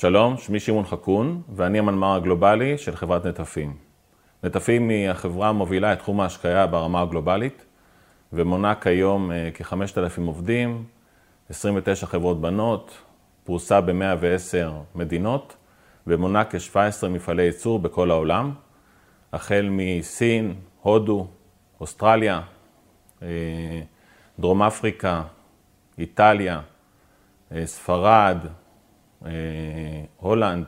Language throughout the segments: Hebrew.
שלום, שמי שמעון חכון, ואני המנמ"ר הגלובלי של חברת נטפים. נטפים היא החברה המובילה את תחום ההשקיה ברמה הגלובלית, ומונה כיום אה, כ-5,000 עובדים, 29 חברות בנות, פרוסה ב-110 מדינות, ומונה כ-17 מפעלי ייצור בכל העולם, החל מסין, הודו, אוסטרליה, אה, דרום אפריקה, איטליה, אה, ספרד, הולנד,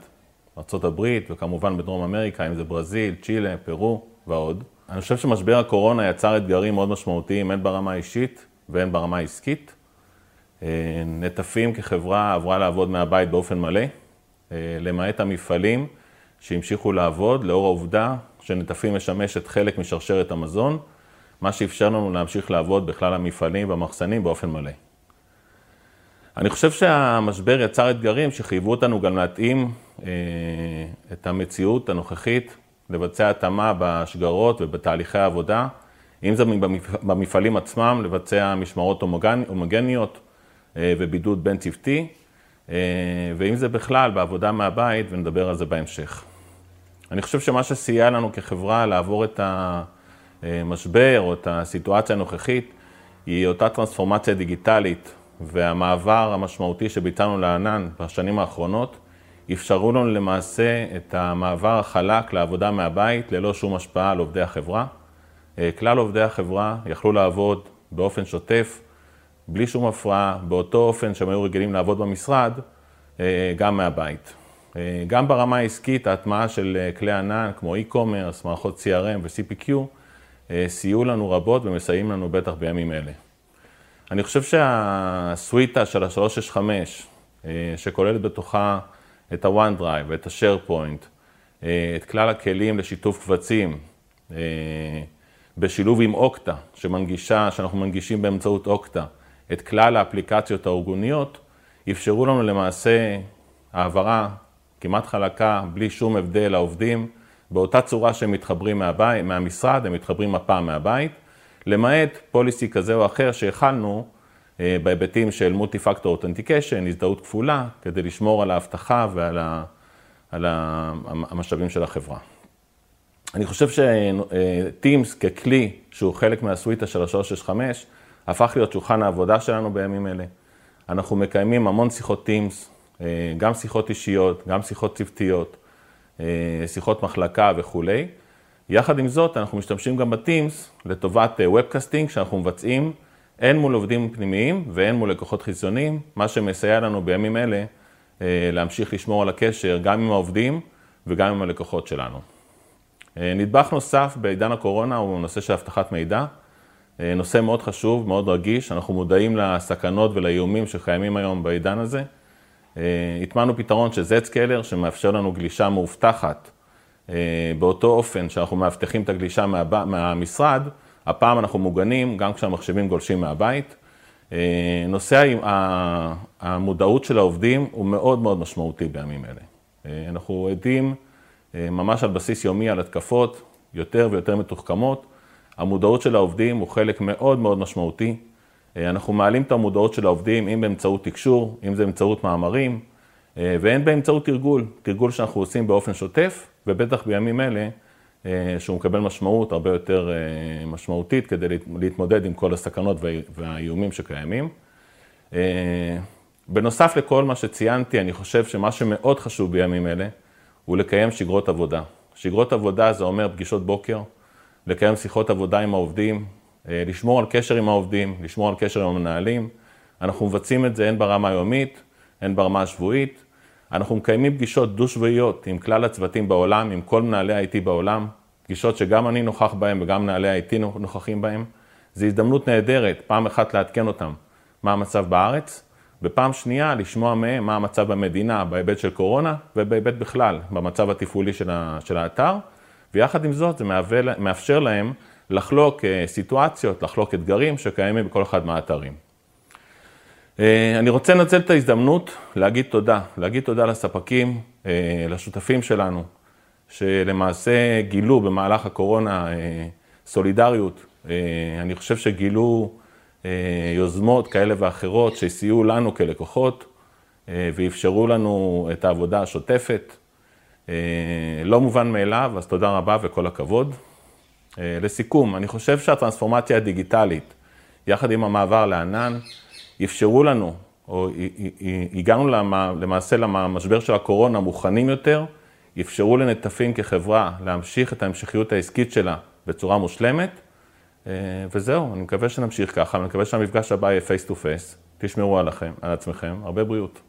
ארה"ב, וכמובן בדרום אמריקה, אם זה ברזיל, צ'ילה, פרו ועוד. אני חושב שמשבר הקורונה יצר אתגרים מאוד משמעותיים, הן ברמה האישית והן ברמה העסקית. אה, נטפים כחברה עברה לעבוד מהבית באופן מלא, למעט המפעלים שהמשיכו לעבוד, לאור העובדה שנטפים משמשת חלק משרשרת המזון, מה שאפשר לנו להמשיך לעבוד בכלל המפעלים והמחסנים באופן מלא. אני חושב שהמשבר יצר אתגרים שחייבו אותנו גם להתאים אה, את המציאות הנוכחית, לבצע התאמה בשגרות ובתהליכי העבודה, אם זה במפעלים עצמם, לבצע משמרות הומוגניות אה, ובידוד בין צוותי, אה, ואם זה בכלל בעבודה מהבית, ונדבר על זה בהמשך. אני חושב שמה שסייע לנו כחברה לעבור את המשבר או את הסיטואציה הנוכחית, היא אותה טרנספורמציה דיגיטלית והמעבר המשמעותי שביצענו לענן בשנים האחרונות, אפשרו לנו למעשה את המעבר החלק לעבודה מהבית ללא שום השפעה על עובדי החברה. אה, כלל עובדי החברה יכלו לעבוד באופן שוטף, בלי שום הפרעה, באותו אופן שהם היו רגילים לעבוד במשרד, אה, גם מהבית. אה, גם ברמה העסקית, ההטמעה של כלי ענן כמו e-commerce, מערכות CRM ו-CPQ, סייעו לנו רבות ומסייעים לנו בטח בימים אלה. אני חושב שהסוויטה של ה-365, אה, שכוללת בתוכה את ה-OneDrive ואת ה-SharePoint, אה, את כלל הכלים לשיתוף קבצים, אה, בשילוב עם אוקטה, שמנגישה, שאנחנו מנגישים באמצעות אוקטה, את כלל האפליקציות הארגוניות, אפשרו לנו למעשה העברה כמעט חלקה, בלי שום הבדל לעובדים, באותה צורה שהם מתחברים מהבית, מהמשרד, הם מתחברים הפעם מהבית. למעט פוליסי כזה או אחר שהכלנו אה, בהיבטים של מולטי פקטור אותנטיקשן, הזדהות כפולה, כדי לשמור על האבטחה ועל ה, על המשאבים של החברה. אני חושב שטימס ככלי שהוא חלק מהסוויטה של ה-365, הפך להיות שולחן העבודה שלנו בימים אלה. אנחנו מקיימים המון שיחות Teams, אה, גם שיחות אישיות, גם שיחות צוותיות, אה, שיחות מחלקה וכולי. יחד עם זאת, אנחנו משתמשים גם ב Teams לטובת webcasting אה, שאנחנו מבצעים הן מול עובדים פנימיים והן מול לקוחות חיצוניים, מה שמסייע לנו בימים אלה אה, להמשיך לשמור על הקשר גם עם העובדים וגם עם הלקוחות שלנו. אה, נדבך נוסף בעידן הקורונה הוא נושא של אבטחת מידע. נושא מאוד חשוב, מאוד רגיש, אנחנו מודעים לסכנות ולאיומים שקיימים היום בעידן הזה. הטמענו פתרון של Z-Scaler שמאפשר לנו גלישה מאובטחת באותו אופן שאנחנו מאבטחים את הגלישה מה, מהמשרד, הפעם אנחנו מוגנים גם כשהמחשבים גולשים מהבית. אה, נושא המודעות של העובדים הוא מאוד מאוד משמעותי בימים אלה. אה, אנחנו עדים ממש על בסיס יומי על התקפות יותר ויותר מתוחכמות. המודעות של העובדים הוא חלק מאוד מאוד משמעותי. אנחנו מעלים את המודעות של העובדים, אם באמצעות תקשור, אם זה באמצעות מאמרים, והן באמצעות תרגול, תרגול שאנחנו עושים באופן שוטף, ובטח בימים אלה, אה, שהוא מקבל משמעות הרבה יותר אה, משמעותית כדי להתמודד עם כל הסכנות והאיומים שקיימים. אה, בנוסף לכל מה שציינתי, אני חושב שמה שמאוד חשוב בימים אלה, הוא לקיים שגרות עבודה. שגרות עבודה זה אומר פגישות בוקר, לקיים שיחות עבודה עם העובדים, לשמור על קשר עם העובדים, לשמור על קשר עם המנהלים. אנחנו מבצעים את זה הן ברמה היומית, הן ברמה השבועית. אנחנו מקיימים פגישות דו-שבועיות עם כלל הצוותים בעולם, עם כל מנהלי ה-IT בעולם, פגישות שגם אני נוכח בהן וגם מנהלי ה-IT נוכחים בהן. זו הזדמנות נהדרת, פעם אחת לעדכן אותם מה המצב בארץ, ופעם שנייה לשמוע מהם מה המצב במדינה בהיבט של קורונה ובהיבט בכלל, במצב התפעולי של האתר, ויחד עם זאת זה מאפשר להם לחלוק אה, סיטואציות, לחלוק אתגרים שקיימים בכל אחד מהאתרים. אה, אני רוצה לנצל את ההזדמנות להגיד תודה, להגיד תודה לספקים, אה, לשותפים שלנו, שלמעשה גילו במהלך הקורונה אה, סולידריות. אני חושב שגילו יוזמות כאלה ואחרות שסייעו לנו כלקוחות. ואפשרו לנו את העבודה השוטפת. לא מובן מאליו, אז תודה רבה וכל הכבוד. לסיכום, אני חושב שהטרנספורמציה הדיגיטלית, יחד עם המעבר לענן, אפשרו לנו, או הגענו למעשה למשבר של הקורונה מוכנים יותר, אפשרו לנטפים כחברה להמשיך את ההמשכיות העסקית שלה בצורה מושלמת, וזהו, אני מקווה שנמשיך ככה, אני מקווה שהמפגש הבא יהיה face to face. תשמרו עליכם, על עצמכם, הרבה בריאות.